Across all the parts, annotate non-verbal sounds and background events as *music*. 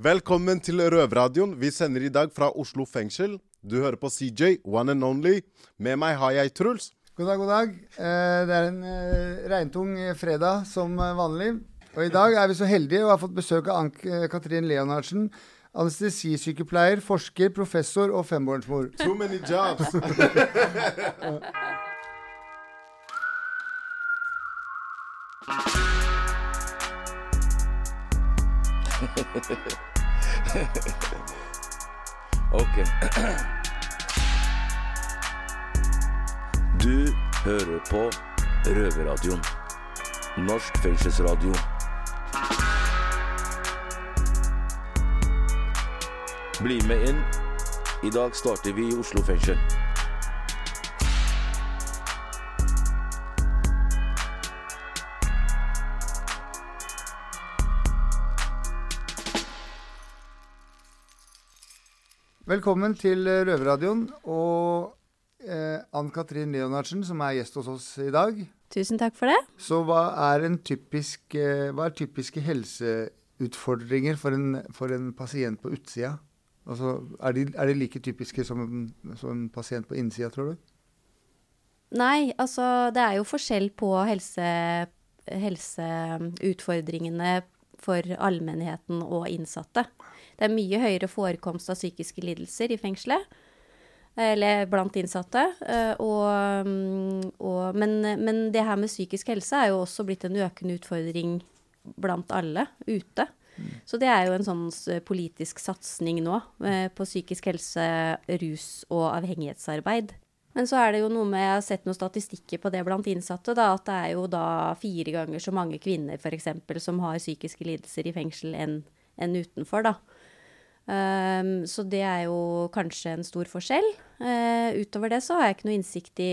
Velkommen til Røverradioen. Vi sender i dag fra Oslo fengsel. Du hører på CJ, one and only. Med meg har jeg Truls. God dag, god dag. Eh, det er en eh, regntung fredag som eh, vanlig. Og i dag er vi så heldige og har fått besøk av Ann-Katrin Leonardsen. Anestesisykepleier, forsker, professor og fembarnsmor. Too many jobs. *laughs* *laughs* *laughs* Ok. Du hører på Røverradioen. Norsk fengselsradio. Bli med inn. I dag starter vi i Oslo fengsel. Velkommen til eh, Røverradioen og eh, Ann-Katrin Leonardsen, som er gjest hos oss i dag. Tusen takk for det. Så hva er, en typisk, eh, hva er typiske helseutfordringer for en, for en pasient på utsida? Altså, er, de, er de like typiske som som en pasient på innsida, tror du? Nei, altså det er jo forskjell på helse, helseutfordringene for allmennheten og innsatte. Det er mye høyere forekomst av psykiske lidelser i fengselet. Eller blant innsatte. eh, Og, mm, og, men, men det her med psykisk helse er jo også blitt en økende utfordring blant alle ute. Så det er jo en sånn politisk satsing nå eh, på psykisk helse, rus og avhengighetsarbeid. Men så er det jo noe med, jeg har sett noen statistikker på det blant innsatte, da, at det er jo da fire ganger så mange kvinner f.eks. som har psykiske lidelser i fengsel enn enn utenfor, da. Ehm, så det er jo kanskje en stor forskjell. Uh, utover det så har jeg ikke noe innsikt i,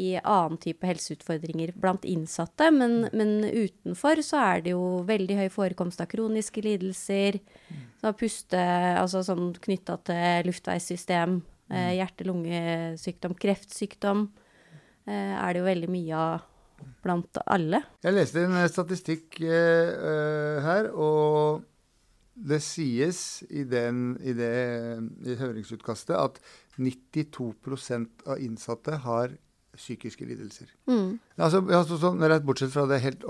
i annen type helseutfordringer blant innsatte, men, men utenfor så er det jo veldig høy forekomst av kroniske lidelser, så puste, altså sånn knytta til luftveissystem, eh, hjerte-lungesykdom, kreftsykdom, uh, er det jo veldig mye av blant alle. Jeg leste en statistikk her, og det sies i, den, i det i høringsutkastet at 92% av innsatte har psykiske lidelser. Mm. Altså, altså sånn, Bortsett fra det helt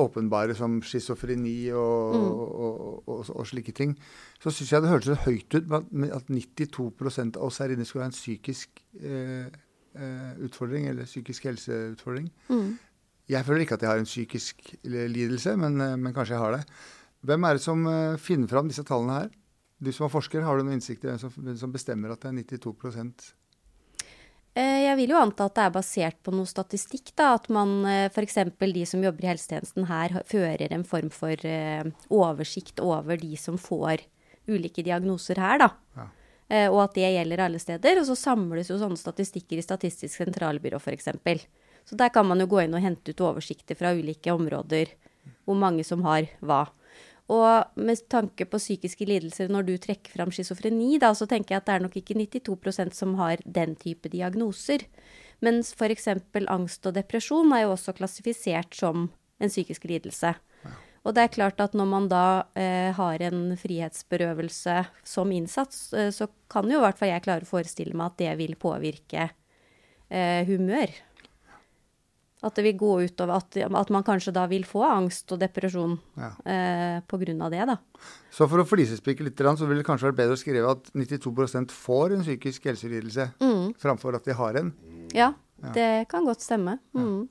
åpenbare som schizofreni og, og, og, og, slike ting, så syns jeg det hørtes så høyt ut at, med at 92 av oss her inne skulle ha en psykisk eh, utfordring, eller psykisk helseutfordring. Mm. Jeg føler ikke at jeg har en psykisk lidelse, men, men kanskje jeg har det. Hvem er det som eh, finner fram disse tallene her? Du som er forsker, har du noen innsikt i hvem som, bestemmer at det er 92 Eh, Jeg vil jo anta at det er basert på noe statistikk, da. At man f.eks. de som jobber i helsetjenesten her, fører en form for eh, oversikt over de som får ulike diagnoser her, da. Ja. Eh, Og at det gjelder alle steder. Og så samles jo sånne statistikker i Statistisk sentralbyrå f.eks. Så der kan man jo gå inn og hente ut oversikter fra ulike områder, hvor mange som har hva. Og med tanke på psykiske lidelser, når du trekker fram schizofreni, da, så tenker jeg at det er nok ikke 92% som har den type diagnoser. Mens f.eks. angst og depresjon er jo også klassifisert som en psykisk lidelse. Og det er klart at når man da eh, har en frihetsberøvelse som innsats, eh, så kan jo i hvert fall jeg klare å forestille meg at det vil påvirke eh, humør. At det vil gå utover at, at man kanskje da vil få angst og depresjon Ja. eh, av det, da. Så for å flisespikke litt, så ville det kanskje vært bedre å skrive at 92% får en psykisk helselidelse, framfor at de har en. Ja, det kan godt stemme. Mm.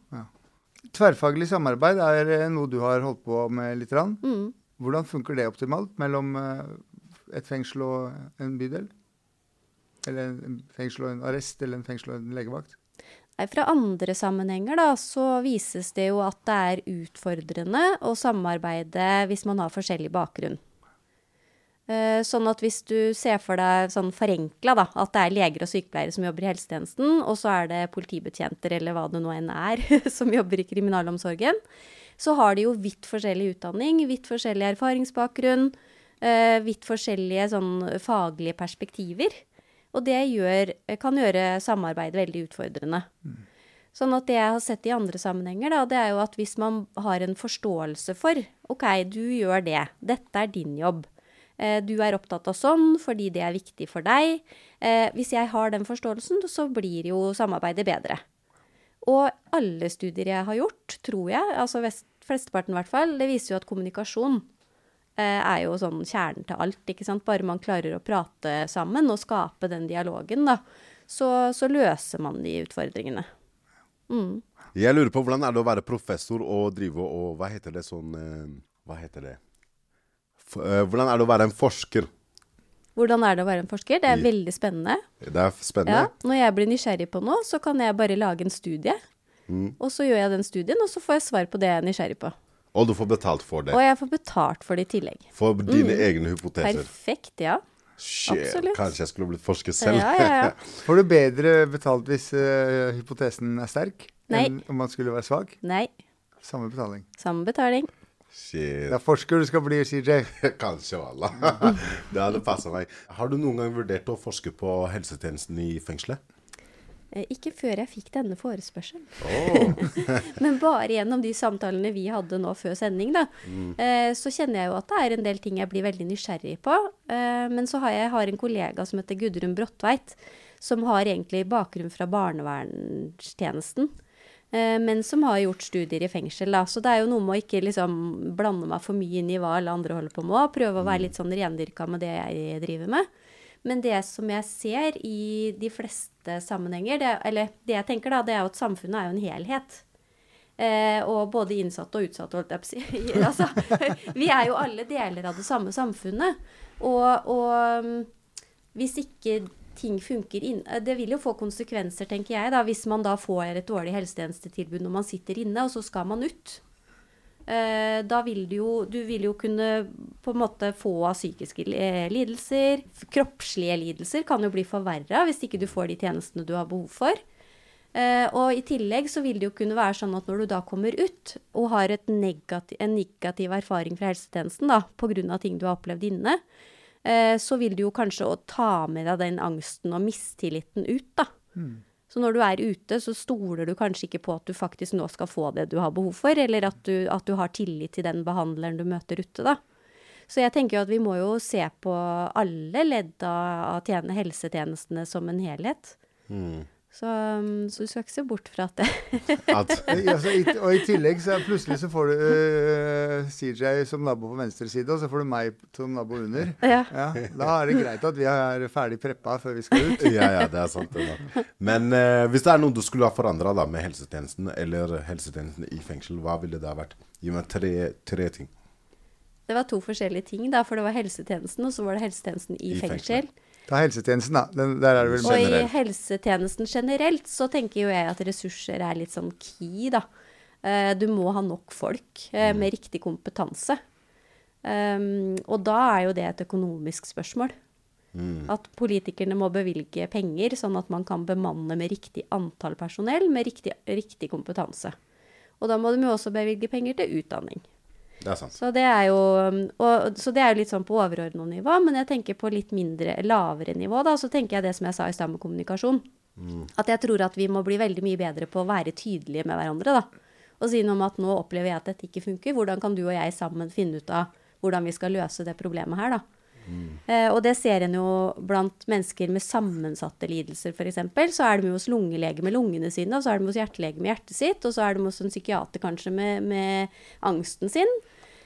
Tverrfaglig samarbeid er eh, noe du har holdt på med litt. Mm. Hvordan funker det optimalt mellom eh, et fengsel og en bydel? Eller en fengsel og en arrest, eller en fengsel og en legevakt? Fra andre sammenhenger da, så vises det jo at det er utfordrende å samarbeide hvis man har forskjellig bakgrunn. Eh, Sånn at hvis du ser for deg sånn forenkla, da, at det er leger og sykepleiere som jobber i helsetjenesten, og så er det politibetjenter eller hva det nå enn er *laughs* som jobber i kriminalomsorgen, så har de jo vidt forskjellig utdanning, vidt forskjellig erfaringsbakgrunn, eh, vidt forskjellige sånn faglige perspektiver. Og det gjør, kan gjøre samarbeid veldig utfordrende. Sånn at det jeg har sett i andre sammenhenger, da, det er jo at hvis man har en forståelse for OK, du gjør det, dette er din jobb. Eh, du er opptatt av sånn fordi det er viktig for deg. Eh, hvis jeg har den forståelsen, så blir jo samarbeidet bedre. Og alle studier jeg har gjort, tror jeg, altså flesteparten i hvert fall, det viser jo at kommunikasjon eh, er jo sånn kjernen til alt. ikke sant? Bare man klarer å prate sammen og skape den dialogen, da, så, så løser man de utfordringene. Mm. Jeg lurer på hvordan er det å være professor og drive og Hva heter det sånn eh, Hva heter det? Eh, hvordan er det å være en forsker? Hvordan er det å være en forsker? Det er veldig spennende. Det er spennende. Ja, når jeg blir nysgjerrig på noe, så kan jeg bare lage en studie. Mm. Og så gjør jeg den studien, og så får jeg svar på det jeg er nysgjerrig på. Og du får betalt for det. Og jeg får betalt for det i tillegg. For dine egne hypoteser. Perfekt, ja. Shit, absolutt. kanskje jeg skulle blitt forsker selv. Ja, ja, ja. *laughs* Får du bedre betalt hvis uh, hypotesen er sterk Nei. enn om man skulle være svak? Nei, Samme betaling. samme betaling. Shit. Det er forsker du skal bli, CJ. *laughs* Kanskje, walla. *laughs* det hadde passa meg. Har du noen gang vurdert å forske på helsetjenesten i fengselet? Eh, Ikke før jeg fikk denne forespørselen. Oh. *laughs* Men bare gjennom de samtalene vi hadde nå før sending, da, Mm. så kjenner jeg jo at det er en del ting jeg blir veldig nysgjerrig på. Eh, men så har jeg, har en kollega som heter Gudrun Bråttveit, som har egentlig bakgrunn fra barnevernstjenesten. Eh, men som har gjort studier i fengsel, da. Så det er jo noe med å ikke liksom blande meg for mye inn i hva alle andre holder på med, prøve å være litt sånn rendyrka med det jeg driver med. Men det som jeg ser i de fleste sammenhenger, det, eller det jeg tenker da, det er jo at samfunnet er jo en helhet. Eh, og både innsatte og utsatte, holdt jeg på å si. *laughs* altså, vi er jo alle deler av det samme samfunnet. Og, og mm, hvis ikke ting funker inn eh, Det vil jo få konsekvenser, tenker jeg, da, hvis man da får et dårlig helsetjenestetilbud når man sitter inne, og så skal man ut. Eh, da vil du jo Du vil jo kunne på en måte få av psykiske lidelser. Kroppslige lidelser kan jo bli forverra hvis ikke du får de tjenestene du har behov for. Eh, og i tillegg så vil det jo kunne være sånn at når du da kommer ut og har et negati en negativ erfaring fra helsetjenesten da, pga. ting du har opplevd inne, eh, så vil du jo kanskje ta med deg den angsten og mistilliten ut, da. Så når du er ute, så stoler du kanskje ikke på at du faktisk nå skal få det du har behov for, eller at du, at du har tillit til den behandleren du møter ute, da. Så jeg tenker jo at vi må jo se på alle ledd av helsetjenestene som en helhet. Mm. Så, um, så du skal ikke se bort fra at det *laughs* At, altså, i, og i tillegg så plutselig så får du uh, CJ som nabo på venstre side, og så får du meg som nabo under. Ja. Ja, da er det greit at vi er ferdig preppa før vi skal ut. *laughs* ja, ja, det er sant. det. Men uh, hvis det er noe du skulle ha forandra med helsetjenesten, eller helsetjenesten i fengsel, hva ville det ha vært? Gi meg tre, tre ting. Det var to forskjellige ting, da. For det var helsetjenesten, og så var det helsetjenesten i, I fengsel. fengsel. Ta helsetjenesten, da. Den, der er det vel generelt. Og i helsetjenesten generelt så tenker jo jeg at ressurser er litt sånn key, da. Eh, Du må ha nok folk eh, med riktig kompetanse. Um, og da er jo det et økonomisk spørsmål. At politikerne må bevilge penger, sånn at man kan bemanne med riktig antall personell med riktig, riktig kompetanse. Og da må de jo også bevilge penger til utdanning. Det er sant. Så det er jo, og, så det er jo litt sånn på overordna nivå, men jeg tenker på litt mindre, lavere nivå, da, så tenker jeg det som jeg sa i stad med kommunikasjon. At jeg tror at vi må bli veldig mye bedre på å være tydelige med hverandre, da. Og si noe om at nå opplever jeg at dette ikke funker. Hvordan kan du og jeg sammen finne ut av hvordan vi skal løse det problemet her, da. Eh, og det ser en jo blant mennesker med sammensatte lidelser, f.eks. Så er de hos lungelege med lungene sine, og så er de hos hjertelege med hjertet sitt, og så er de hos en psykiater kanskje med, med angsten sin.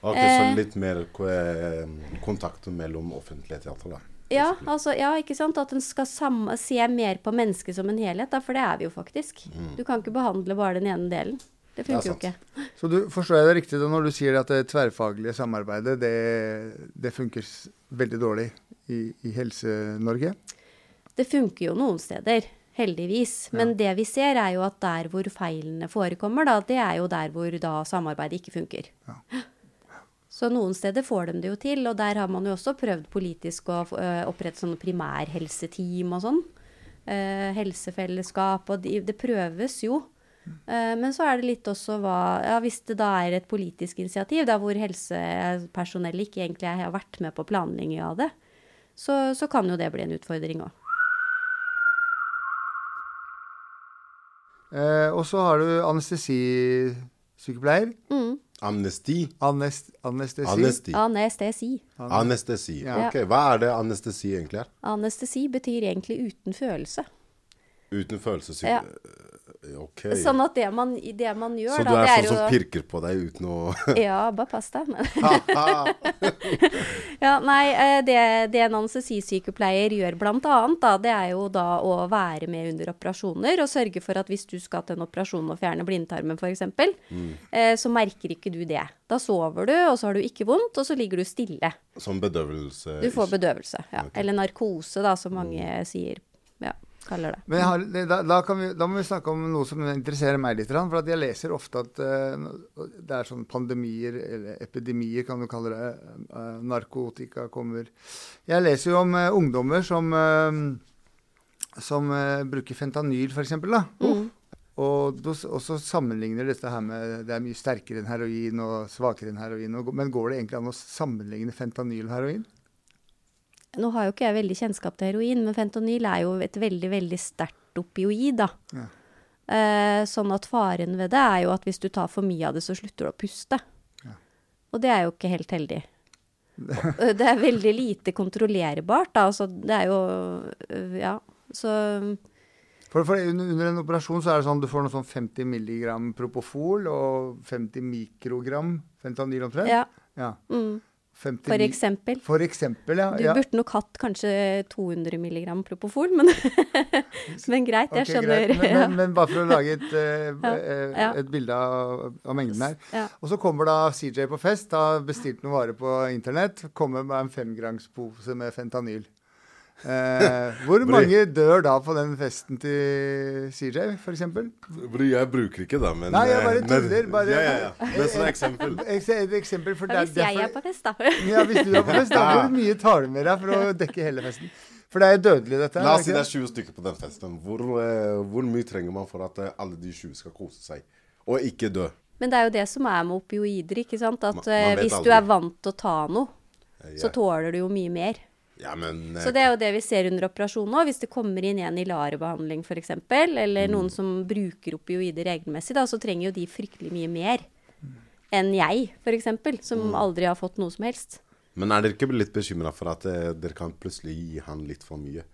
Ok, Eh. Så litt mer eh, kontakt mellom offentlige teater, da. Ja, altså, ja, ikke sant? At en skal se mer på mennesket som en helhet, da, for det er vi jo faktisk. Du kan ikke behandle bare den ene delen. Det funker jo ikke. Så du, forstår jeg det riktig da når du sier at det tverrfaglige samarbeidet, det, det funker veldig dårlig i, i Helse-Norge? Det funker jo noen steder, heldigvis. Men det vi ser, er jo at der hvor feilene forekommer, da, det er jo der hvor da samarbeidet ikke funker. *gasps* Så noen steder får de det jo til, og der har man jo også prøvd politisk å opprette sånne primærhelseteam og sånn. Eh, helsefellesskap, og de, det prøves jo. Eh, men så er det litt også hva ja, Hvis det da er et politisk initiativ der hvor helsepersonell ikke egentlig har vært med på planlegging av det, så, så kan jo det bli en utfordring òg. Eh, og så har du anestesisykepleier. Mm. Amnesti? Anest, anestesi. Anesti. Anestesi. Anestesi. Ja. Ok, Hva er det anestesi egentlig er? Anestesi betyr egentlig uten følelse. Uten følelsessyke? Ja. Ok. Sånn at det man, det man gjør, Så du er sånn som jo pirker på deg uten å *laughs* Ja, bare pass deg. *laughs* Ja, nei, eh, det, det en anestesisykepleier gjør annet, da, det er jo da å være med under operasjoner og sørge for at hvis du skal til en operasjon og fjerne blindtarmen f.eks., Mm. eh, så merker ikke du det. Da sover du, og så har du ikke vondt, og så ligger du stille. Som bedøvelse? Du får bedøvelse. Ja. Okay. Eller narkose, da, som mange sier. Ja, kaller det. Men har, da, da, kan vi, da må vi snakke om noe som interesserer meg litt. For jeg leser ofte at uh, det er sånn pandemier, eller epidemier kan du kalle det. uh, narkotika kommer. Jeg leser jo om uh, ungdommer som, som bruker fentanyl, f.eks. Mm. Og, og så sammenligner dette her med Det er mye sterkere enn heroin og svakere enn heroin. Og, men går det egentlig an å sammenligne fentanyl og heroin? Nå har jo ikke jeg veldig kjennskap til heroin, men fentanyl er jo et veldig, veldig sterkt opioid, da. Ja. Eh, sånn at faren ved det er jo at hvis du tar for mye av det, så slutter du å puste. Ja. Og det er jo ikke helt heldig. *laughs* Eh, det er veldig lite kontrollerbart, da. Altså, det er jo øh, Ja, så For, for under, under en operasjon så er det sånn du får noe sånn 50 milligram propofol og 50 mikrogram fentanyl omtrent. Ja. Ja. Mm, 50 for eksempel. For eksempel, ja. Du ja. burde nok hatt kanskje 200 milligram propofol, men, *laughs* men greit, jeg okay, skjønner. greit. Men, men, men bare for å lage et, *laughs* eh, Ja, eh, et bilde av, av mengden her. Ja. Og så kommer da CJ på fest, har bestilt noen varer på internett. Kommer med en femgramspose med fentanyl. Eh, hvor mange dør da på den festen til CJ, f.eks.? Jeg bruker ikke det, men Nei, jeg bare eh, tuller, bare- Ja, ja, ja. Det er sånn eksempel. *laughs* Et eksempel for Ja, hvis jeg er på fest, da. *laughs* Ja, hvis du er på fest, da hvor mye tar du med deg for å dekke hele festen? For det er dødelig, dette. La oss si det er 20 stykker på den festen. Hvor, eh, hvor mye trenger man for at alle de 20 skal kose seg? Og ikke dø? Men det er jo det som er med opioider, ikke sant. At Man- man hvis aldri. du er vant til å ta noe, så tåler du jo mye mer. Ja, men eh, Så det er jo det vi ser under operasjon nå. Hvis det kommer inn en i LAR-behandling f.eks., eller noen som bruker opioider regelmessig, da, så trenger jo de fryktelig mye mer enn jeg, f.eks., som aldri har fått noe som helst. Men er dere ikke litt bekymra for at eh, dere kan plutselig gi han litt for mye?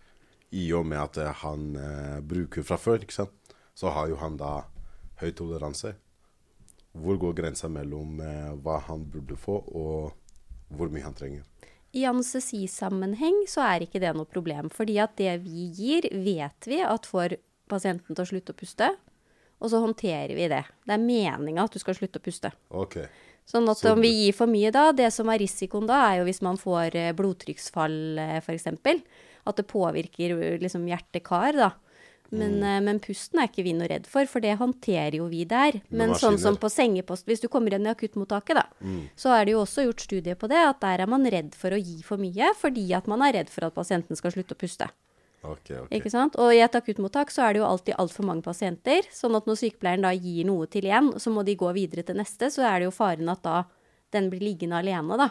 I og med at eh, han eh, bruker fra før, ikke sant? Så har jo han da høy toleranse. Hvor går grensa mellom hva han burde få, og hvor mye han trenger? I anestesisammenheng så er ikke det noe problem, fordi at det vi gir, vet vi at får pasienten til å slutte å puste, og så håndterer vi det. Det er meninga at du skal slutte å puste. OK. Sånn at om vi gir for mye da, det som er risikoen da, er jo hvis man får eh, blodtrykksfall f.eks. At det påvirker eh, liksom hjerte-kar, da. Men, mm. men pusten er ikke vi noe redd for, for det håndterer jo vi der. Men sånn som på sengepost, hvis du kommer inn i akuttmottaket, da, så er det jo også gjort studier på det, at der er man redd for å gi for mye, fordi at man er redd for at pasienten skal slutte å puste. Okay, okay. Ikke sant? Og i et akuttmottak så er det jo alltid altfor mange pasienter. Sånn at når sykepleieren da gir noe til én, så må de gå videre til neste, så er det jo faren at da den blir liggende alene, da.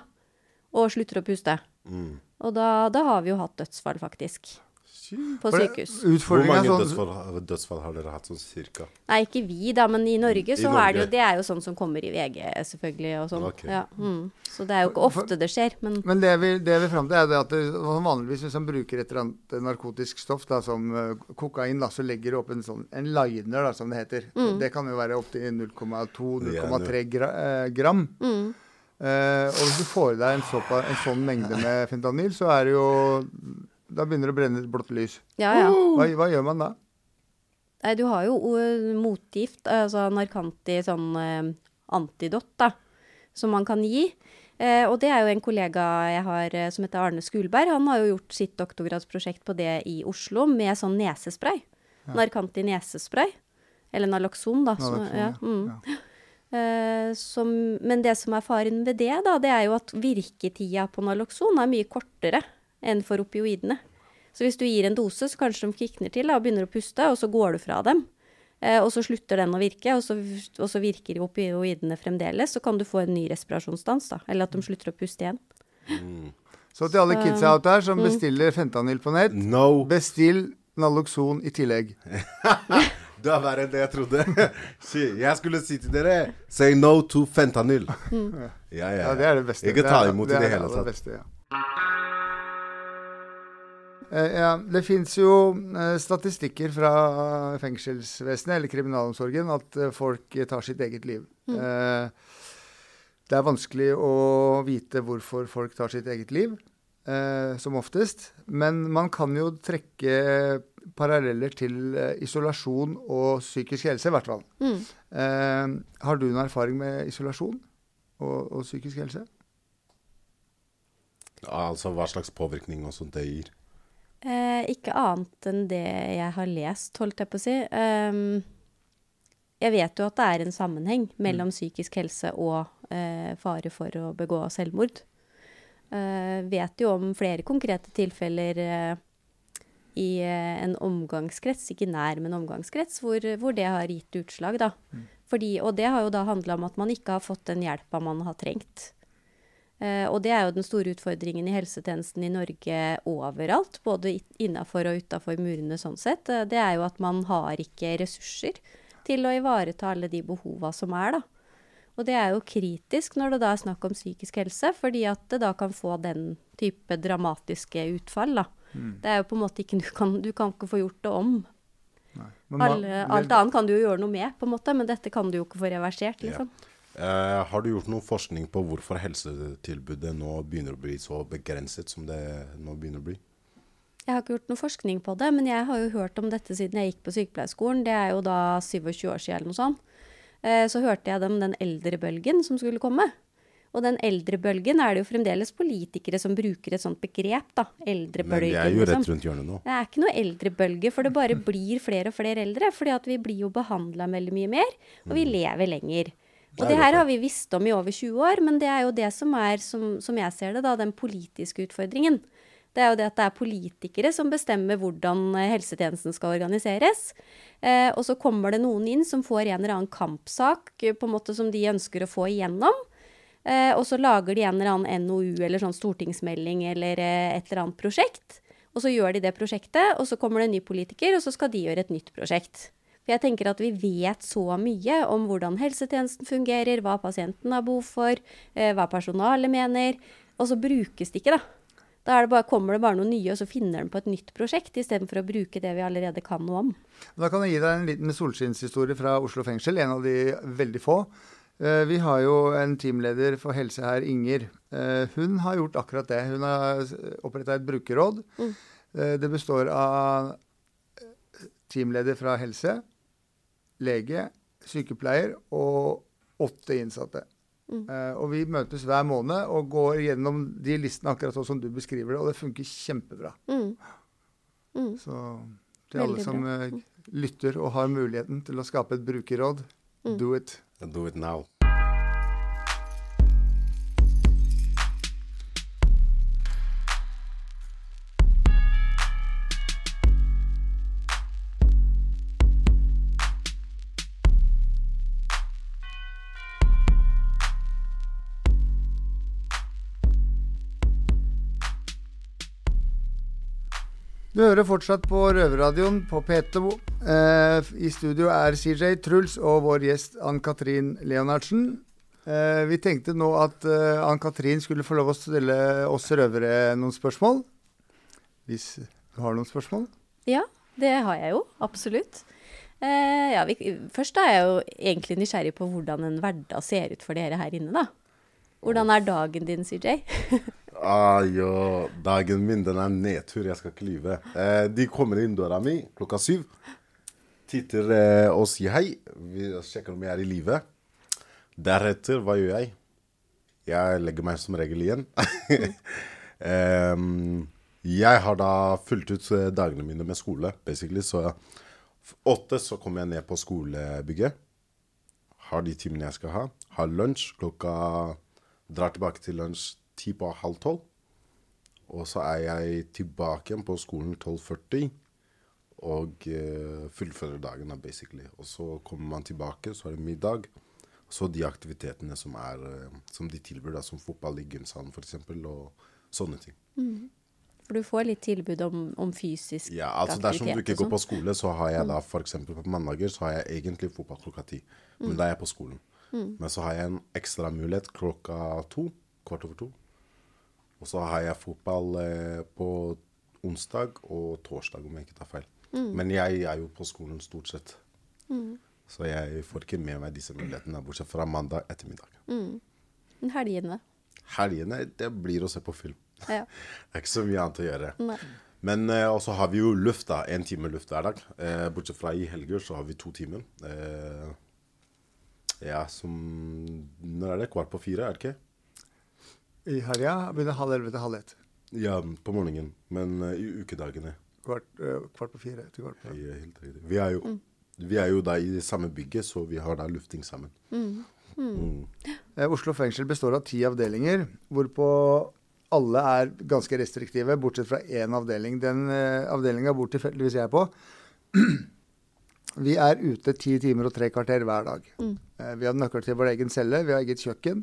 Og slutter å puste. Mm. Og da, da har vi jo hatt dødsfall, faktisk. På sykehus. Hvor mange sånn dødsfall, dødsfall har dere hatt sånn cirka? Nei, ikke vi, da, men i Norge I så er det jo Det er jo sånn som kommer i VG, selvfølgelig, og sånn. Okay. Ja, mm. Så det er jo ikke ofte det skjer, men Men det vi, det vi fram til, er det at det, sånn vanligvis hvis man bruker et eller annet eh, narkotisk stoff, da, som eh, kokain, da, så legger du opp en sånn en liner, da, som det heter. Mm. Det kan jo være opptil 0,2-0,3 gra, eh, gram. mm. Eh, og hvis du får i deg en, såpa, en sånn mengde med fentanyl, så er det jo Da begynner det å brenne et blått lys. ja, ja. Hva, hva gjør man da? Nei, du har jo uh, motgift, altså Narkanti, sånn uh, antidot, da, som man kan gi. Eh, og det er jo en kollega jeg har eh, som heter Arne Skulberg. Han har jo gjort sitt doktorgradsprosjekt på det i Oslo med sånn nesespray. Narkanti nesespray. Eller Naloxon, da. som- Naloxon, ja, ja. mm. Eh, som, men det som er faren ved det, da, det er jo at virketida på Naloxon er mye kortere enn for opioidene. Så hvis du gir en dose, så kanskje de kikner til da, og begynner å puste, og så går du fra dem. Eh, og så slutter den å virke, og så, og så virker opioidene fremdeles. Så kan du få en ny respirasjonsstans, da. Eller at de slutter å puste igjen. Så til alle kidsa out der Mm. som bestiller fentanyl på nett, No! bestill Naloxon i tillegg. *laughs* Du er verre enn det jeg trodde. *laughs* Jeg skulle si til dere Say no to fentanyl. Ja, ja, Ja, det er det beste. Ikke Det ta er- imot det i det er hele tatt. tatt. Beste, ja. Eh, ja, det fins jo eh, statistikker fra fengselsvesenet eller kriminalomsorgen at eh, folk eh, tar sitt eget liv. Mm. det er vanskelig å vite hvorfor folk tar sitt eget liv, eh, som oftest. Men man kan jo trekke paralleller til eh, isolasjon og psykisk helse, i hvert fall. Mm. Eh, har du noen erfaring med isolasjon og, og psykisk helse? Altså hva slags påvirkning og sånt det gir. Eh, ikke annet enn det jeg har lest, holdt jeg på å si. Um, jeg vet jo at det er en sammenheng mellom psykisk helse og eh, fare for å begå selvmord. Eh, vet jo om flere konkrete tilfeller eh, i eh, en omgangskrets, ikke nær, men omgangskrets, hvor, hvor det har gitt utslag, da. Fordi, og det har jo da handla om at man ikke har fått den hjelpa man har trengt. Eh, og det er jo den store utfordringen i helsetjenesten i Norge overalt, både innafor og utafor murene sånn sett. Eh, det er jo at man har ikke ressurser til å ivareta alle de behova som er, da. Og det er jo kritisk når det da er snakk om psykisk helse, fordi at det da kan få den type dramatiske utfall, da. Det er jo på en måte ikke Du kan, du kan ikke få gjort det om. Men Alle, alt annet kan du jo gjøre noe med, på en måte, men dette kan du jo ikke få reversert, liksom. Eh, har du gjort noen forskning på hvorfor helsetilbudet nå begynner å bli så begrenset som det nå begynner å bli? Jeg har ikke gjort noe forskning på det, men jeg har jo hørt om dette siden jeg gikk på sykepleierskolen. Det er jo da 27 år siden eller noe sånt. Eh, Så hørte jeg om den eldrebølgen som skulle komme. Og den eldrebølgen er det jo fremdeles politikere som bruker et sånt begrep, da. Eldrebølgen. Men det er jo rett liksom. rundt hjørnet nå. Det er ikke noe eldrebølge, for det bare blir flere og flere eldre. fordi at vi blir jo behandla veldig mye mer, og vi lever lenger. Og Det er her har vi visst om i over 20 år, men det er jo det som er, som, som jeg ser det, da, den politiske utfordringen. Det er jo det at det er politikere som bestemmer hvordan eh, helsetjenesten skal organiseres. Eh, og så kommer det noen inn som får en eller annen kampsak eh, på en måte som de ønsker å få igjennom. Eh, og så lager de en eller annen NOU eller sånn stortingsmelding eller eh, et eller annet prosjekt. Og så gjør de det prosjektet, og så kommer det en ny politiker, og så skal de gjøre et nytt prosjekt. For jeg tenker at vi vet så mye om hvordan helsetjenesten fungerer, hva pasienten har behov for, eh, hva personalet mener, og så brukes det ikke, da. Da er det bare, kommer det bare noe nye, og så finner den på et nytt prosjekt, istedenfor å bruke det vi allerede kan noe om. Da kan jeg gi deg en liten solskinnshistorie fra Oslo fengsel, en av de veldig få. Eh, Vi har jo en teamleder for helse her, Inger. Eh, Hun har gjort akkurat det. Hun har oppretta et brukerråd. Mm. Det består av teamleder fra helse, lege, sykepleier og åtte innsatte. Eh, Og vi møtes hver måned og går gjennom de listene akkurat sånn som du beskriver det, og det funker kjempebra. Mm. Mm. Så til alle som uh, lytter og har muligheten til å skape et brukerråd, Mm. do it. Do it now. Du hører fortsatt på Røverradioen på P2. Eh, I studio er CJ Truls og vår gjest Ann-Katrin Leonardsen. Eh, vi tenkte nå at eh, Ann-Katrin skulle få lov å stille oss røvere noen spørsmål. Hvis du har noen spørsmål? Ja, det har jeg jo. Absolutt. Eh, ja, vi, først er jeg jo egentlig nysgjerrig på hvordan en hverdag ser ut for dere her inne, da. Hvordan er dagen din, CJ? *laughs* Ah, jo, dagen min den er nedtur, jeg skal ikke lyve. Eh, de kommer inn døra mi klokka syv. Titter eh, og sier hei. Vi sjekker om jeg er i live. Deretter, hva gjør jeg? Jeg legger meg som regel igjen. *laughs* eh, jeg har da fulgt ut eh, dagene mine med skole, basically. Så åtte så kommer jeg ned på skolebygget. Har de timene jeg skal ha. Har lunsj klokka Drar tilbake til lunsj ti på halv tolv. Og så er jeg tilbake igjen på skolen 12.40 og uh, fullfører dagen, basically. Og så kommer man tilbake, så er det middag. Så de aktivitetene som, er, uh, som de tilbyr, da, som fotball i gymsalen f.eks., og sånne ting. For du får litt tilbud om, om fysisk Ja, altså Dersom du ikke går på sånn. skole, så har jeg da f.eks. på mandager så har jeg egentlig fotball klokka ti. Men da er jeg på skolen. Men så har jeg en ekstra mulighet klokka to. Kvart over to. Og så har jeg fotball eh, på onsdag og torsdag, om jeg ikke tar feil. Men jeg er jo på skolen stort sett. Så jeg får ikke med meg disse mulighetene, bortsett fra mandag ettermiddag. Men Helgene. Helgene, det blir å se på film. Ja. *laughs* Det er ikke så mye annet å gjøre. Nei. Men eh, også har vi jo luft, da. Én time luft hver dag. Eh, bortsett fra i helger så har vi to timer. Eh, ja, som Når er det? Kvart på fire, er det ikke? I helga begynner halv elleve til halv ett. Ja, på morgenen. Men uh, i ukedagene. Kvart, uh, kvart på fire til kvart på Ja, helt riktig. Vi er jo vi er jo da i det samme bygget, så vi har da lufting sammen. Mm. Mm. Oslo fengsel består av ti avdelinger, hvorpå alle er ganske restriktive, bortsett fra én avdeling. Den uh, avdelinga bor tilfeldigvis jeg på. *clears throat* Vi er ute ti timer og tre kvarter hver dag. Eh, vi har nøkkel til vår egen celle, vi har eget kjøkken.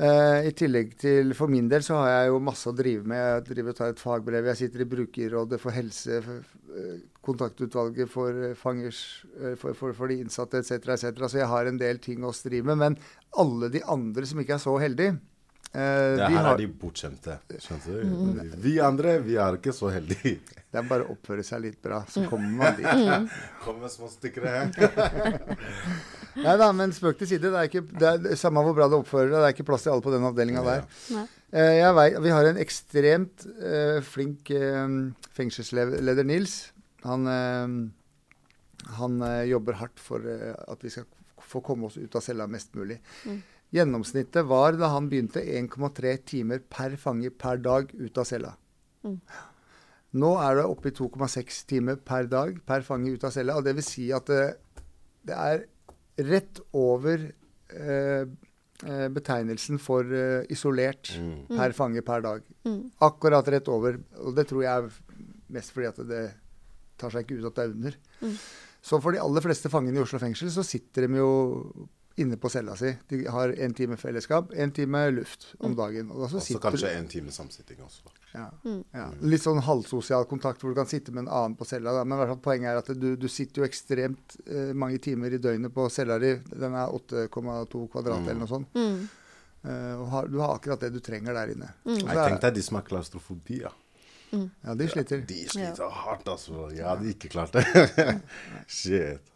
Eh, I tillegg til For min del så har jeg jo masse å drive med. Jeg driver og tar et fagbrev. Jeg sitter i Brukerrådet for helse, for f- kontaktutvalget for eh, fangers, eh, for, for, for de innsatte etc. etc. Så jeg har en del ting å stri med. Men alle de andre som ikke er så heldige uh, Det de her har, er de bortskjemte. Skjønte du? Vi andre, vi er ikke så heldige. Det er bare å oppføre seg litt bra, så kommer man dit. Kom med små stykker her. *laughs* Nei da, men spøk til side. Det er ikke, det er, samme hvor bra du oppfører deg, det er ikke plass til alle på den avdelinga der. Nei. Eh, jeg vet, vi har en ekstremt uh, flink uh, fengselsleder, Nils. Han, uh, han jobber hardt for at vi skal få komme oss ut av cella mest mulig. Gjennomsnittet var da han begynte 1,3 timer per fange per dag ut av cella. Nå er det oppe i 2,6 timer per dag per fange ut av cella. og Det vil si at det, det er rett over eh, eh, betegnelsen for eh, isolert per fange per dag. Akkurat rett over. Og det tror jeg er mest fordi at det tar seg ikke ut at det er under. Så for de aller fleste fangene i Oslo fengsel så sitter de jo inne på cella si. De har en time fellesskap, en time luft om dagen. Og så kanskje en time samsitting også. ja, ja. Litt sånn halvsosial kontakt hvor du kan sitte med en annen på cella. Da. Men hvert fall poenget er at du, du sitter jo ekstremt eh, mange timer i døgnet på cella di. Den er 8,2 kvadrat eller noe sånt. Eh, og har, du har akkurat det du trenger der inne. Mm. Jeg tenkte de som har klaustrofobi, ja. ja, de sliter. De sliter hardt, altså. Jeg hadde ikke klart det. *laughs* Shit.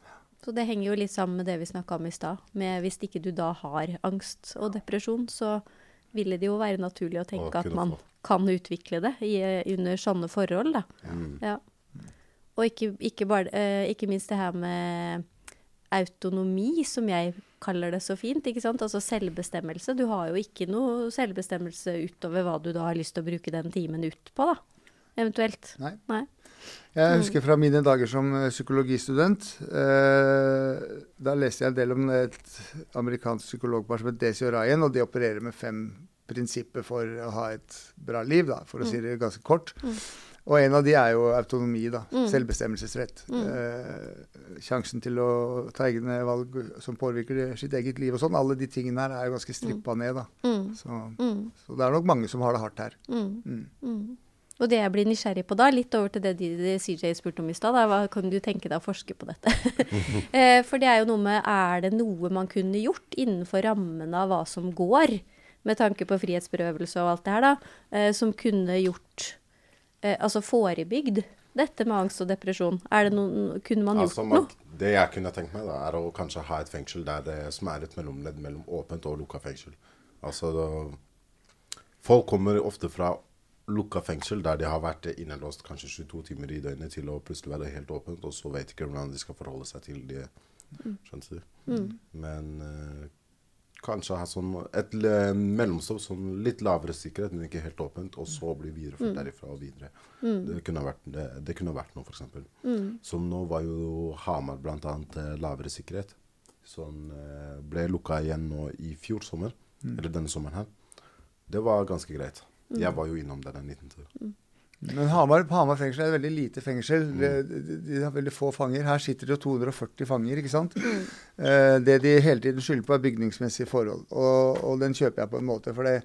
Så det henger jo litt sammen med det vi snakka om i stad. med Hvis ikke du da har angst og depresjon, så ville det jo være naturlig å tenke at man kan utvikle det i, under sånne forhold, da. Ja. Og ikke, ikke, bare, eh, ikke minst det her med autonomi, som jeg kaller det så fint. ikke sant? Altså selvbestemmelse. Du har jo ikke noe selvbestemmelse utover hva du da har lyst til å bruke den timen ut på, da. Eventuelt. Nei. Nei. Jeg husker fra mine dager som eh, psykologistudent. Eh, da leste jeg en del om et amerikansk psykologpar som het Desi og Ryan, og de opererer med fem prinsipper for å ha et bra liv, da, for å si det ganske kort. Og en av de er jo autonomi, da. Selvbestemmelsesrett. Eh, sjansen til å ta egne valg som påvirker sitt eget liv og sånn. Alle de tingene her er jo ganske strippa ned, da. Så, så det er nok mange som har det hardt her. Og det jeg blir nysgjerrig på da, litt over til det, de- CJ spurte om i stad, er hva kan du tenke deg å forske på dette? *laughs* Eh, For det er jo noe med Er det noe man kunne gjort innenfor rammene av hva som går, med tanke på frihetsberøvelse og alt det her, da, eh, som kunne gjort eh, Altså forebygd dette med angst og depresjon? Er det noen, kunne man gjort Altså, man, noe? det jeg kunne tenkt meg, da, er å kanskje ha et fengsel der det, som er et mellomledd mellom åpent og lukka fengsel. Altså, da, folk kommer ofte fra lukka fengsel der de har vært innelåst kanskje 22 timer i døgnet til å plutselig være helt åpent, og så vet ikke hvordan de skal forholde seg til det. Skjønner du? Men eh, kanskje ha sånn et mellomstopp, sånn litt lavere sikkerhet, men ikke helt åpent, og så bli videreført derifra og videre. Det, kunne vært, det, det kunne ha vært noe, f.eks. Som nå var jo Hamar bl.a. lavere sikkerhet. Som eh, ble lukka igjen nå i fjor sommer, eller denne sommeren her. Det var ganske greit. Jeg var jo innom der den 19. Mm. Men Hamar, Hamar fengsel er et veldig lite fengsel. De, de, de har veldig få fanger. Her sitter det jo 240 fanger, ikke sant. Eh, det de hele tiden skylder på, er bygningsmessige forhold. Og, og den kjøper jeg på en måte. For det,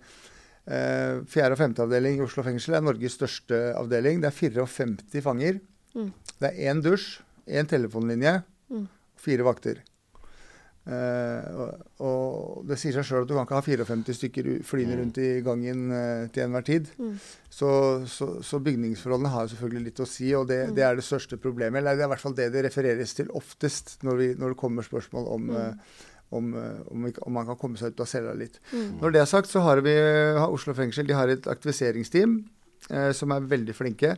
Eh, fjerde og femte avdeling i Oslo fengsel er Norges største avdeling. Det er 54 fanger. Mm. Det er én dusj, én telefonlinje, Mm. fire vakter. Eh, og, det sier seg sjøl at du kan ikke ha 54 stykker flyende Mm. rundt i gangen uh, til enhver tid. Mm. Så, så, så bygningsforholdene har selvfølgelig litt å si, og det, Mm. det er det største problemet. Eller det er i hvert fall det det refereres til oftest når, vi, når det kommer spørsmål om, eh, om, om, om man kan komme seg ut av cella litt. Mm. Når det er sagt, så har vi har Oslo fengsel de har et aktiviseringsteam som er veldig flinke.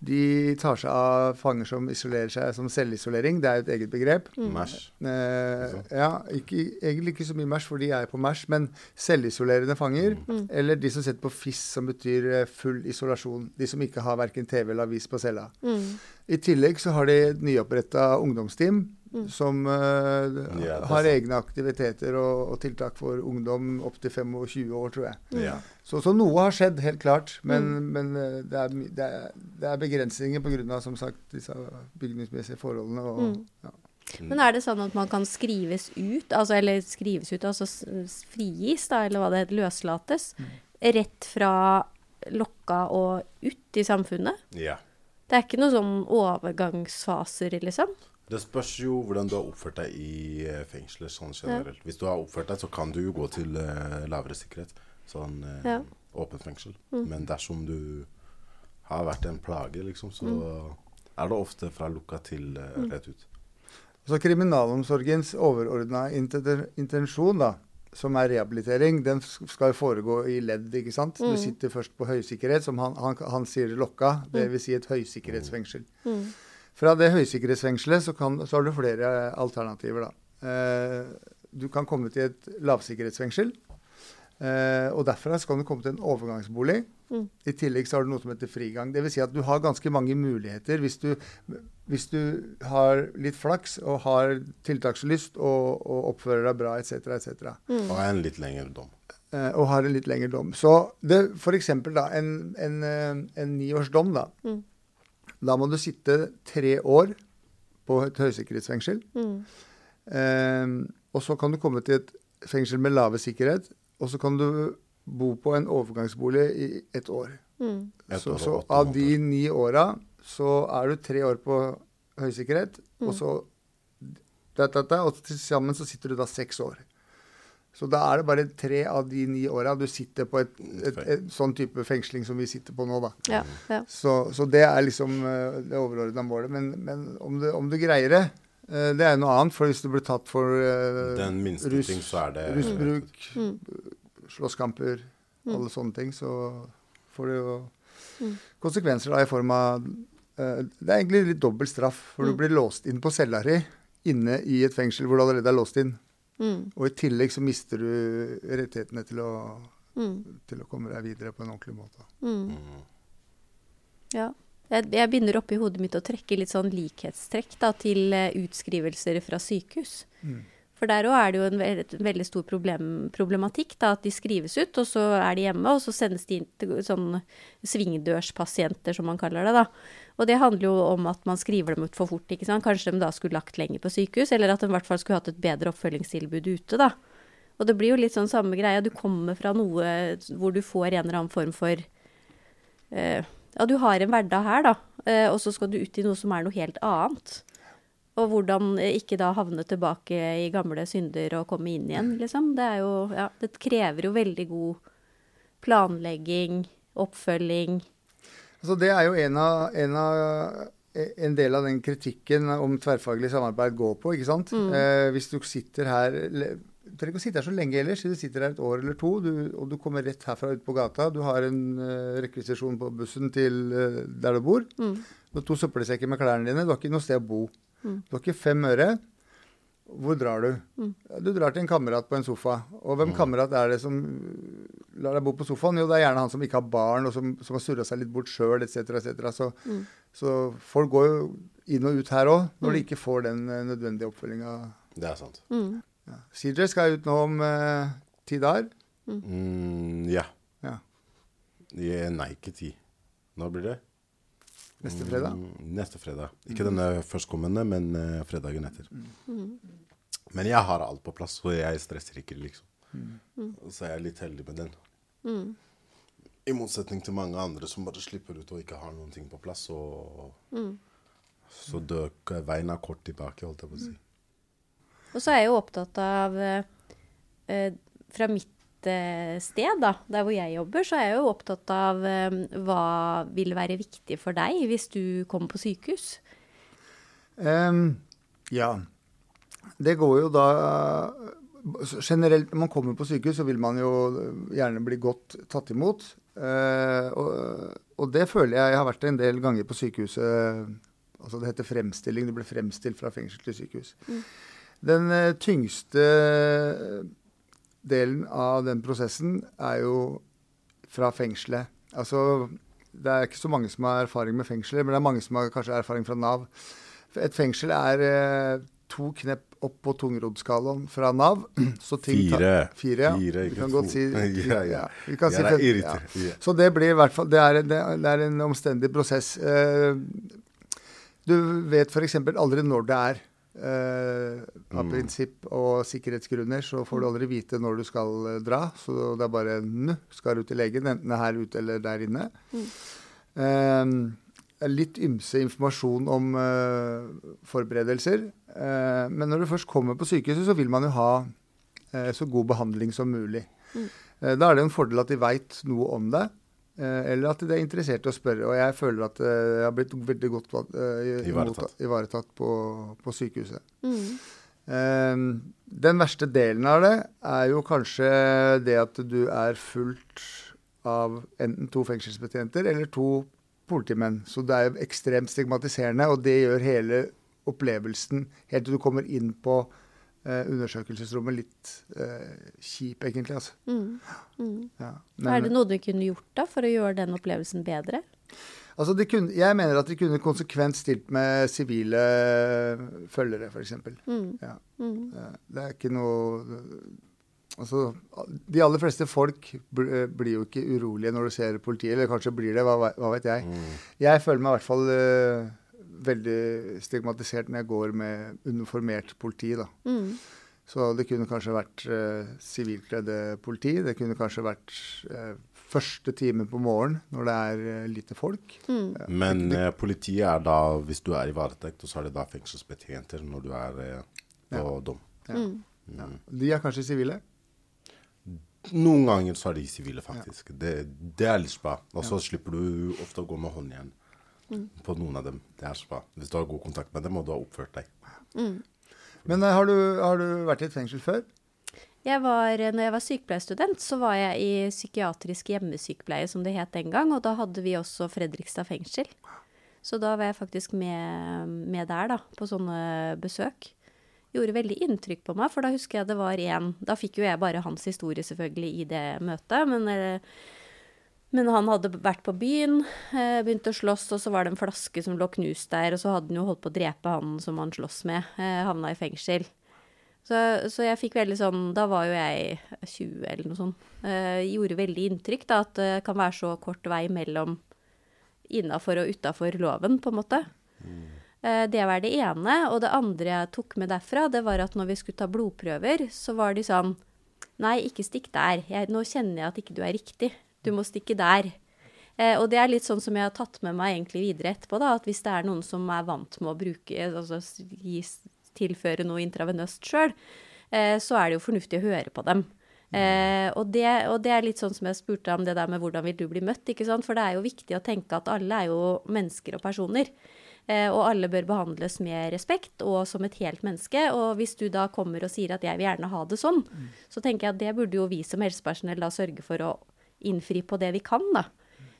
De tar seg av fanger som isolerer seg som selvisolering. Det er jo et eget begrep. Mm. Eh, ja, ikke, egentlig ikke så mye MERS, for de er på MERS, men selvisolerende fanger. Mm. Eller de som sitter på FIS, som betyr eh, full isolasjon. De som ikke har verken TV eller avis på cella. Mm. I tillegg så har de et nyoppretta ungdomsteam Mm. som uh, Ja, har egne aktiviteter og, og tiltak for ungdom opp til 25 år, tror jeg. Ja. Så, så noe har skjedd, helt klart. Men, Mm. men eh, det, er, det, er, det er begrensninger pga. som sagt disse bygningsmessige forholdene. Og, Mm. ja. Men er det sånn at man kan skrives ut, altså, eller skrives ut, altså frigis, da, eller hva det heter, løslates, rett fra lokka og ut i samfunnet? ja. Det er ikke noen sånn overgangsfaser, liksom? Det spørs jo hvordan du har oppført deg i eh, fengsler sånn generelt. Hvis du har oppført deg, så kan du jo gå til uh, lavere sikkerhet. Sånn uh, Ja. åpent fengsel. Mm. Men dersom du har vært en plage, liksom, så Mm. er det ofte fra lukka til uh, rett ut. Så kriminalomsorgens overordna intensjon, da, som er rehabilitering, den skal jo foregå i ledd, ikke sant. Mm. Du sitter først på høysikkerhet, som han, han, han sier lokka, dvs. Si et høysikkerhetsfengsel. Mm. Fra det høysikkerhetsfengselet så, kan, så har du flere alternativer, da. Eh, du kan komme til et lavsikkerhetsfengsel. Eh, og derfra så kan du komme til en overgangsbolig. Mm. I tillegg så har du noe som heter frigang. Dvs. Si at du har ganske mange muligheter hvis du, hvis du har litt flaks og har tiltakslyst og, og oppfører deg bra etc. etc. Mm. Og har en litt lengre dom. Eh, og har en litt lengre dom. Så det, for eksempel da, en, en, eh, en niårsdom, da. Mm. Da må du sitte tre år på et høysikkerhetsfengsel. Mm. Eh, og så kan du komme til et fengsel med lave sikkerhet, og så kan du bo på en overgangsbolig i et år. Mm. Et Så, år så av de ni åra så er du tre år på høysikkerhet, Mm. og så da, da, da, Og til sammen så sitter du da seks år. Så da er det bare tre av de ni åra du sitter på et, et, et, sånn type fengsling som vi sitter på nå, da. Ja, ja. Så, så det er liksom eh, det overordna målet. Men, men om, du, om du greier det, eh, det er noe annet. For hvis du blir tatt for uh, rus- ting, så er det rusbruk, Mm. slåsskamper, Mm. alle sånne ting, så får det jo Mm. konsekvenser da i form av uh, Det er egentlig litt dobbel straff, for du Mm. blir låst inn på cella di inne i et fengsel hvor du allerede er låst inn. Mm. Og i tillegg så mister du rettighetene til å, Mm. til å komme deg videre på en ordentlig måte. Mm. Mm. Ja. Jeg, jeg begynner oppi hodet mitt å trekke litt sånn likhetstrekk da, til eh, utskrivelser fra sykehus. Mm. For der òg er det jo en ve veldig stor problem, problematikk. da, At de skrives ut, og så er de hjemme, og så sendes de inn til sånn svingdørspasienter, som man kaller det. da. Og det handler jo om at man skriver dem ut for fort. ikke sant? Kanskje de da skulle lagt lenger på sykehus, eller at de i hvert fall skulle hatt et bedre oppfølgingstilbud ute. da. Og det blir jo litt sånn samme greia. Du kommer fra noe hvor du får en eller annen form for uh, Ja, du har en hverdag her, da, uh, og så skal du ut i noe som er noe helt annet. Og hvordan eh, ikke da havne tilbake i gamle synder og komme inn igjen, liksom. Det jo Ja, det krever jo veldig god planlegging, oppfølging. Altså det er jo en av, en av en del av den kritikken om tverrfaglig samarbeid går på. ikke sant? Mm. Eh, hvis du sitter her Du trenger ikke å sitte her så lenge ellers. Du sitter her et år eller to, du, og du kommer rett herfra ut på gata. Du har en uh, rekvisisjon på bussen til uh, der du bor. Mm. Du har to søppelsekker med klærne dine. Du har ikke noe sted å bo. Mm. Du har ikke fem øre. Hvor drar du? Mm. Du drar til en kamerat på en sofa. Og hvem Mm. kamerat er det som lar deg bo på sofaen? Jo, det er gjerne han som ikke har barn, og som, som har surra seg litt bort sjøl, etc. etc. Så, Mm. så folk går jo inn og ut her òg, når de Mm. ikke får den eh, nødvendige oppfølginga. Det er sant. Mm. Ja. CJ skal ut nå om eh, ti dager. Mm, ja. Ja. Ja, Nei, ikke ti. Når blir det? Neste fredag. Mm, neste fredag. Ikke denne førstkommende, men uh, fredagen etter. Mm. Men jeg har alt på plass, så jeg stresser ikke, liksom. Mm. Mm. Så jeg er litt heldig med den. Mm. I motsetning til mange andre som bare slipper ut og ikke har noen ting på plass. Og så døk veien er kort tilbake, holdt jeg på å si. Og så er jeg jo opptatt av eh, eh, Fra mitt sted, da, der hvor jeg jobber, så er jeg jo opptatt av eh, hva vil være viktig for deg hvis du kommer på sykehus. Um, ja. Det går jo da Generelt når man kommer på sykehus, så vil man jo gjerne bli godt tatt imot. Uh, og, og det føler jeg Jeg har vært en del ganger på sykehuset. altså Det heter fremstilling. Det ble fremstilt fra fengsel til sykehus. Den eh, tyngste delen av den prosessen er jo fra fengselet. Altså, det er ikke så mange som har erfaring med fengsler, men det er mange som har kanskje erfaring fra Nav. Et fengsel er eh, to knepp opp på tungroddskalaen fra Nav. *clears throat* Så ting tar- Fire. Fire. Fire, vi kan godt si *laughs* Ja, ja. Vi kan si irritert. Ja. Så det blir i hvert fall Det er, det, det er en omstendig prosess. Eh, du vet f.eks. aldri når det er. Eh, av Mm. prinsipp og sikkerhetsgrunner så får du aldri vite når du skal uh, dra. Så det er bare n skal du til legen, enten det er her ute eller der inne. Mm. er litt ymse informasjon om eh, forberedelser. Eh, men når du først kommer på sykehuset, så vil man jo ha eh, så god behandling som mulig. Eh, da er det en fordel at de veit noe om det, eh, eller at de er interessert i å spørre. Og jeg føler at eh, jeg har blitt veldig godt eh, Ivaretatt. ivaretatt på, på sykehuset. Mm. Eh, den verste delen av det er jo kanskje det at du er fulgt av enten to fengselsbetjenter eller to politimenn. Så det er jo ekstremt stigmatiserende, og det gjør hele opplevelsen helt til du kommer inn på eh, undersøkelsesrommet litt eh, kjip, egentlig. Altså. Mm. Mm. Ja. er det noe du kunne gjort da for å gjøre den opplevelsen bedre? Altså de kunne, jeg mener at de kunne konsekvent stilt med sivile følgere, f.eks. Mm. Ja. Mm. Eh, Det er ikke noe Altså, de aller fleste folk bl- eh, blir jo ikke urolige når du ser politiet, eller kanskje blir det, hva, hva vet jeg. Mm. Jeg føler meg i hvert fall eh, veldig stigmatisert når jeg går med uniformert politi, da. Mm. Så det kunne kanskje vært eh, politi. Det kunne kanskje vært eh, første time på morgenen når det er eh, lite folk. Mm. Men eh, politiet er da, hvis du er i varetekt, og så er det da fengselsbetjenter når du er eh, på dom. Ja. Mm. De er kanskje sivile. Noen ganger så er de sivile, faktisk. Det, det er litt bra. Og så slipper du ofte å gå med håndjern på noen av dem. Det er så bra. Hvis du har god kontakt med dem, og du har oppført deg. Men eh, har, du, har du vært i et fengsel før? Jeg var, når jeg var sykepleierstudent, så var jeg i psykiatrisk hjemmesykepleie, som det het den gang. Og da hadde vi også Fredrikstad fengsel. Så da var jeg faktisk med, med der, da, på sånne besøk. Gjorde veldig inntrykk på meg, for da husker jeg det var en Da fikk jo jeg bare hans historie, selvfølgelig, i det møtet, men eh, men han hadde vært på byen, eh, begynt å slåss, og så var det en flaske som lå knust der, og så hadde han jo holdt på å drepe han som han slåss med, eh, havna i fengsel. Så, så jeg fikk veldig sånn Da var jo jeg 20 eller noe sånt. Eh, gjorde veldig inntrykk da, at det kan være så kort vei mellom innafor og utafor loven, på en måte. Eh, det var det ene. Og det andre jeg tok med derfra, det var at når vi skulle ta blodprøver, så var de sånn Nei, ikke stikk der. Jeg, nå kjenner jeg at ikke du er riktig. Du må stikke der. Eh, og det er litt sånn som jeg har tatt med meg egentlig videre etterpå, da. At hvis det er noen som er vant med å bruke, altså tilføre noe intravenøst sjøl, eh, så er det jo fornuftig å høre på dem. Eh, og, det, og det er litt sånn som jeg spurte om det der med hvordan vil du bli møtt, ikke sant. For det er jo viktig å tenke at alle er jo mennesker og personer. Eh, og alle bør behandles med respekt og som et helt menneske. Og hvis du da kommer og sier at jeg vil gjerne ha det sånn, så tenker jeg at det burde jo vi som helsepersonell da sørge for å innfri på det vi kan, da.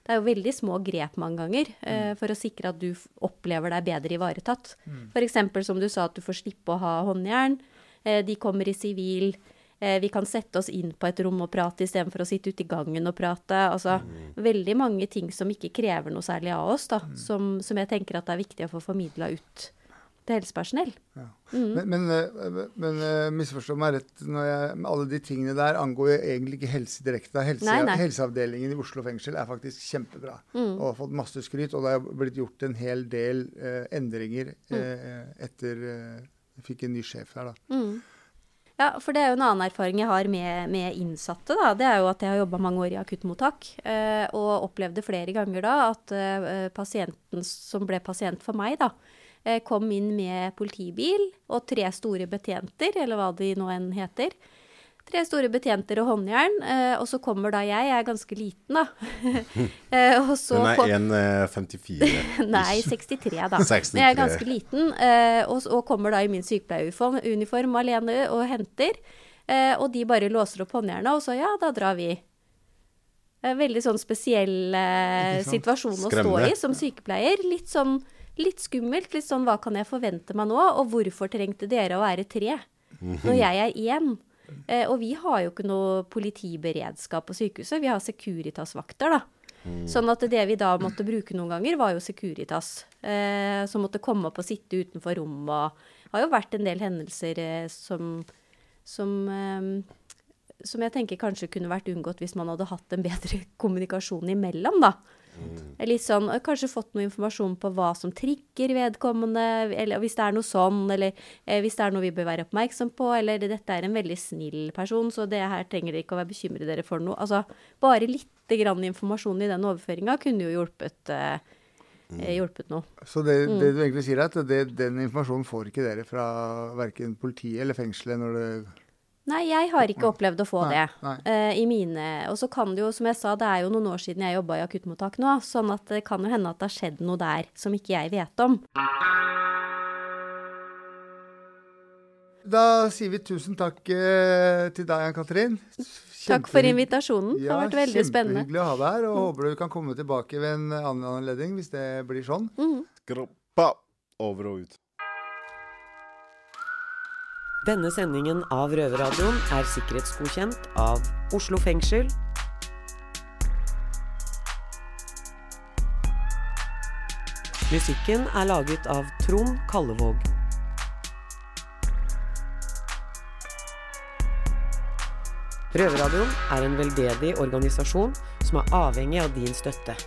Det er jo veldig små grep mange ganger eh, for å sikre at du opplever deg bedre ivaretatt. F.eks. som du sa, at du får slippe å ha håndjern. Eh, de kommer i sivil. Eh, vi kan sette oss inn på et rom og prate istedenfor å sitte ute i gangen og prate. Altså veldig mange ting som ikke krever noe særlig av oss, da. Som, som jeg tenker at det er viktig å få formidla ut til helsepersonell. Men, men, eh, men eh, misforstå meg rett, når jeg, alle de tingene der angår egentlig ikke helse direkte. Helse, Nei, nei. Helseavdelingen i Oslo fengsel er faktisk kjempebra og har fått masse skryt. Og det er blitt gjort en hel del eh, endringer eh, etter eh, jeg fikk en ny sjef her, da. Ja, for det er jo en annen erfaring jeg har med, med innsatte. da, Det er jo at jeg har jobba mange år i akuttmottak. Eh, og opplevde flere ganger da at eh, pasienten som ble pasient for meg, da, eh, kom inn med politibil og tre store betjenter, eller hva de nå enn heter. Tre store betjenter og håndjern. Eh, og så kommer da jeg, jeg er ganske liten, da. *laughs* eh, og så Hun er kom- 1,54. *laughs* Nei, 63 da. 63. Men jeg er ganske liten, eh, og, og kommer da i min sykepleieruniform alene og henter. Eh, og de bare låser opp håndjernet, og så ja, da drar vi. Eh, veldig sånn spesiell eh, situasjon å stå i som sykepleier. Litt sånn litt skummelt. Litt sånn hva kan jeg forvente meg nå, og hvorfor trengte dere å være tre *laughs* når jeg er én? Eh, og vi har jo ikke noe politiberedskap på sykehuset, vi har Securitas-vakter, da. Sånn at det vi da måtte bruke noen ganger, var jo Securitas. Eh, som måtte komme opp og sitte utenfor rommet. Det har jo vært en del hendelser eh, som, som, eh, som jeg tenker kanskje kunne vært unngått hvis man hadde hatt en bedre *laughs* kommunikasjon imellom, da. Litt sånn, Kanskje fått noe informasjon på hva som trigger vedkommende, eller hvis det er noe sånn, eller eh, hvis det er noe vi bør være oppmerksom på, eller dette er en veldig snill person, så det her trenger dere ikke å være bekymret dere for noe. Altså, bare litt grann informasjon i den overføringa kunne jo hjulpet, eh, eh, hjulpet noe. Så det, Mm. det du egentlig sier, er at det, den informasjonen får ikke dere fra verken politiet eller fengselet når det Nei, jeg har ikke opplevd å få Nei, det. nei. Uh, I mine Og så kan det jo, som jeg sa, det er jo noen år siden jeg jobba i akuttmottak nå, sånn at det kan jo hende at det har skjedd noe der som ikke jeg vet om. Da sier vi tusen takk uh, til deg, Ann-Katrin. Takk for invitasjonen. Det har vært veldig spennende. Kjempehyggelig å ha deg her, og håper du kan komme tilbake ved en annen anledning hvis det blir sånn. Groppa. Over og ut. Denne sendingen av Røverradioen er sikkerhetsgodkjent av Oslo fengsel. Musikken er laget av Trond Kallevåg. Røverradioen er en veldedig organisasjon som er avhengig av din støtte.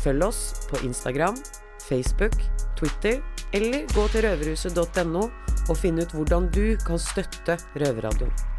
Følg oss på Instagram, Facebook, Twitter eller gå til røverhuset.no og finne ut hvordan du kan støtte Røverradioen.